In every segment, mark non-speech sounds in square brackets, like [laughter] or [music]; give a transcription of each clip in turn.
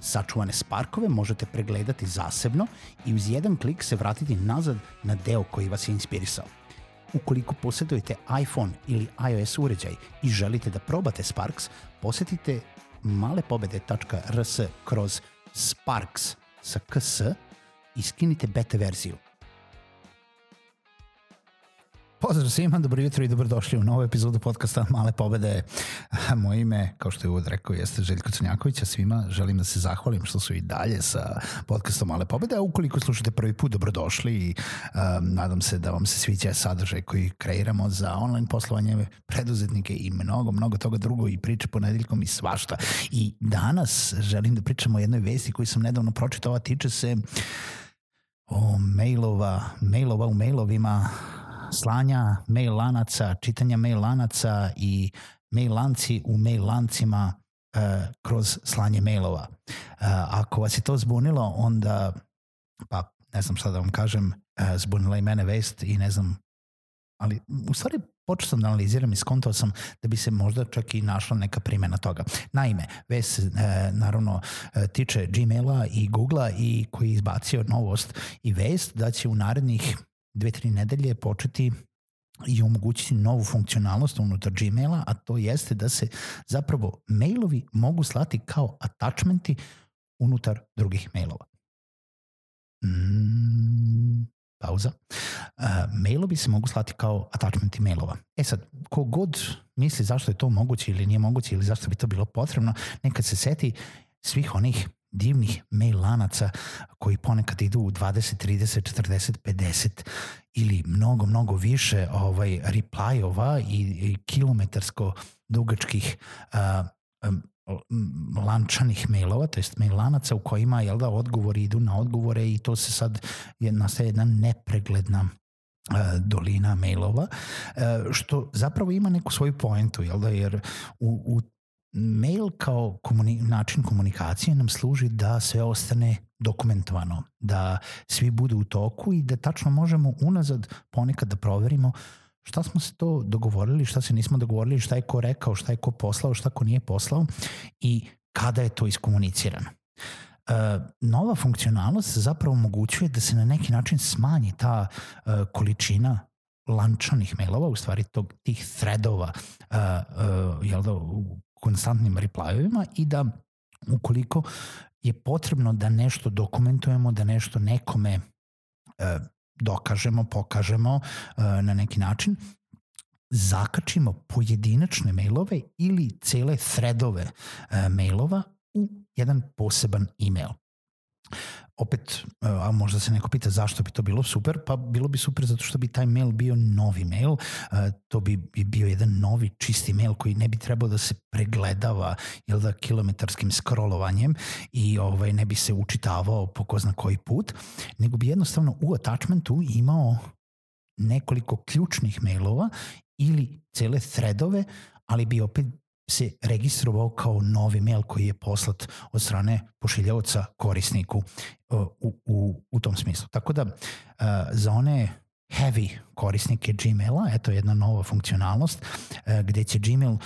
Sačuvane sparkove možete pregledati zasebno i uz jedan klik se vratiti nazad na deo koji vas je inspirisao. Ukoliko posjedujete iPhone ili iOS uređaj i želite da probate Sparks, posetite malepobede.rs kroz Sparks sa ks i skinite beta verziju. Pozdrav svima, dobro jutro i dobrodošli u novu epizodu podcasta Male pobede. [laughs] Moje ime, kao što je uvod rekao, jeste Željko Crnjaković, a svima želim da se zahvalim što su i dalje sa podcastom Male pobede, a ukoliko slušate prvi put, dobrodošli i um, nadam se da vam se sviđa sadržaj koji kreiramo za online poslovanje preduzetnike i mnogo, mnogo toga drugo i priče ponedeljkom i svašta. I danas želim da pričamo o jednoj vesti koju sam nedavno pročitao, a tiče se o mailova, mailova u mailovima slanja mail lanaca, čitanja mail lanaca i mail lanci u mail lancima uh, kroz slanje mailova. Uh, ako vas je to zbunilo, onda, pa ne znam šta da vam kažem, uh, zbunila i mene vest i ne znam, ali u stvari počeo sam da analiziram i skontao sam da bi se možda čak i našla neka primjena toga. Naime, vest e, naravno e, tiče Gmaila i Googlea i koji je izbacio novost i vest da će u narednih dve, tri nedelje početi i omogućiti novu funkcionalnost unutar Gmaila, a to jeste da se zapravo mailovi mogu slati kao attachmenti unutar drugih mailova. Mm, pauza. Uh, mailovi se mogu slati kao attachmenti mailova. E sad, kogod misli zašto je to moguće ili nije moguće ili zašto bi to bilo potrebno, nekad se seti svih onih divnih mail lanaca koji ponekad idu u 20, 30, 40, 50 ili mnogo, mnogo više ovaj, reply-ova i, i kilometarsko dugačkih uh, um, lančanih mailova, to jest mail lanaca u kojima jel da, odgovori idu na odgovore i to se sad je, nastaje jedna nepregledna dolina mailova, što zapravo ima neku svoju poentu, jel da, jer u, u mail kao komuni način komunikacije nam služi da sve ostane dokumentovano, da svi budu u toku i da tačno možemo unazad ponekad da proverimo šta smo se to dogovorili, šta se nismo dogovorili, šta je ko rekao, šta je ko poslao, šta ko nije poslao i kada je to iskomunicirano. Uh, nova funkcionalnost zapravo omogućuje da se na neki način smanji ta uh, količina lančanih mailova, u stvari tog, tih threadova uh, uh, jel da, konstantnim replyovima i da ukoliko je potrebno da nešto dokumentujemo, da nešto nekome e, dokažemo, pokažemo e, na neki način, zakačimo pojedinačne mailove ili cele threadove e, mailova u jedan poseban email opet, e, a možda se neko pita zašto bi to bilo super, pa bilo bi super zato što bi taj mail bio novi mail, e, to bi bio jedan novi čisti mail koji ne bi trebao da se pregledava jel da, kilometarskim scrollovanjem i ovaj, ne bi se učitavao po ko zna koji put, nego bi jednostavno u attachmentu imao nekoliko ključnih mailova ili cele threadove, ali bi opet se registrovao kao novi mail koji je poslat od strane pošiljavca korisniku uh, u, u, u tom smislu. Tako da uh, za one heavy korisnike Gmaila, eto jedna nova funkcionalnost uh, gde će Gmail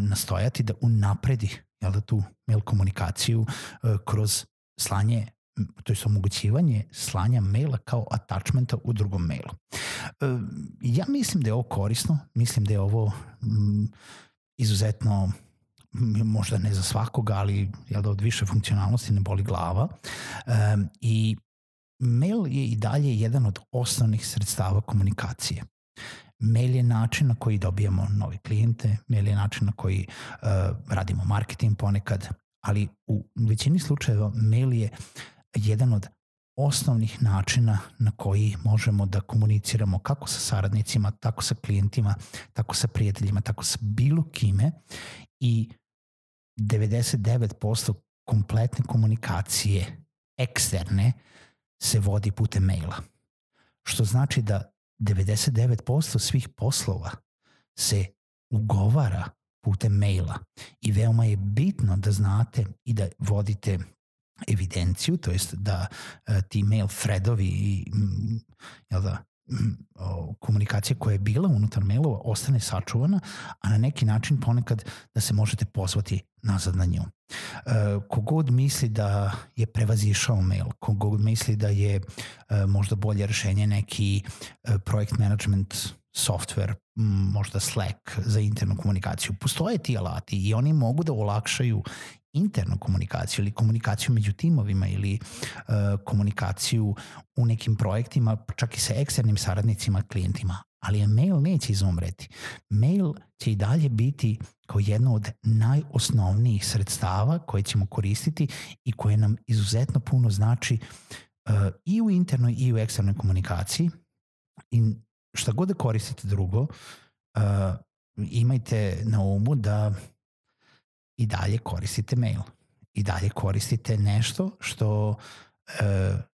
nastojati da unapredi jel da, tu mail komunikaciju kroz slanje to je omogućivanje slanja maila kao attachmenta u drugom mailu. Ja mislim da je ovo korisno, mislim da je ovo izuzetno možda ne za svakoga, ali jel da od više funkcionalnosti ne boli glava. Um, I mail je i dalje jedan od osnovnih sredstava komunikacije. Mail je način na koji dobijamo nove klijente, mail je način na koji uh, radimo marketing ponekad, ali u većini slučajeva mail je jedan od osnovnih načina na koji možemo da komuniciramo kako sa saradnicima, tako sa klijentima, tako sa prijateljima, tako sa bilo kime i 99% kompletne komunikacije eksterne se vodi putem maila. Što znači da 99% svih poslova se ugovara putem maila i veoma je bitno da znate i da vodite evidenciju, to jest da uh, ti mail threadovi i mm, jel da, mm, o, komunikacija koja je bila unutar mailova ostane sačuvana, a na neki način ponekad da se možete pozvati nazad na nju. E, kogod misli da je prevazišao mail, kogod misli da je e, možda bolje rešenje neki e, projekt management software, možda Slack za internu komunikaciju. Postoje ti alati i oni mogu da olakšaju internu komunikaciju ili komunikaciju među timovima ili uh, komunikaciju u nekim projektima, čak i sa eksternim saradnicima, klijentima. Ali mail neće izumreti. Mail će i dalje biti kao jedno od najosnovnijih sredstava koje ćemo koristiti i koje nam izuzetno puno znači uh, i u internoj i u eksternoj komunikaciji. I šta god da koristite drugo, uh, imajte na umu da i dalje koristite mail. I dalje koristite nešto što uh,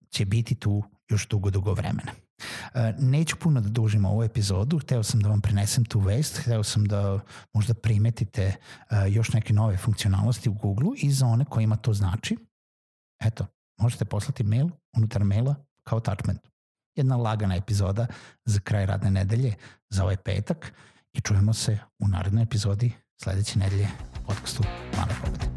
će biti tu još dugo, dugo vremena. Uh, neću puno da dužim ovu epizodu, hteo sam da vam prenesem tu vest, hteo sam da možda primetite uh, još neke nove funkcionalnosti u Google i za one kojima to znači, eto, možete poslati mail unutar maila kao attachment. Jedna lagana epizoda za kraj radne nedelje, za ovaj petak i čujemo se u narednoj epizodi sledeće nedelje podcastu Mana Pogled.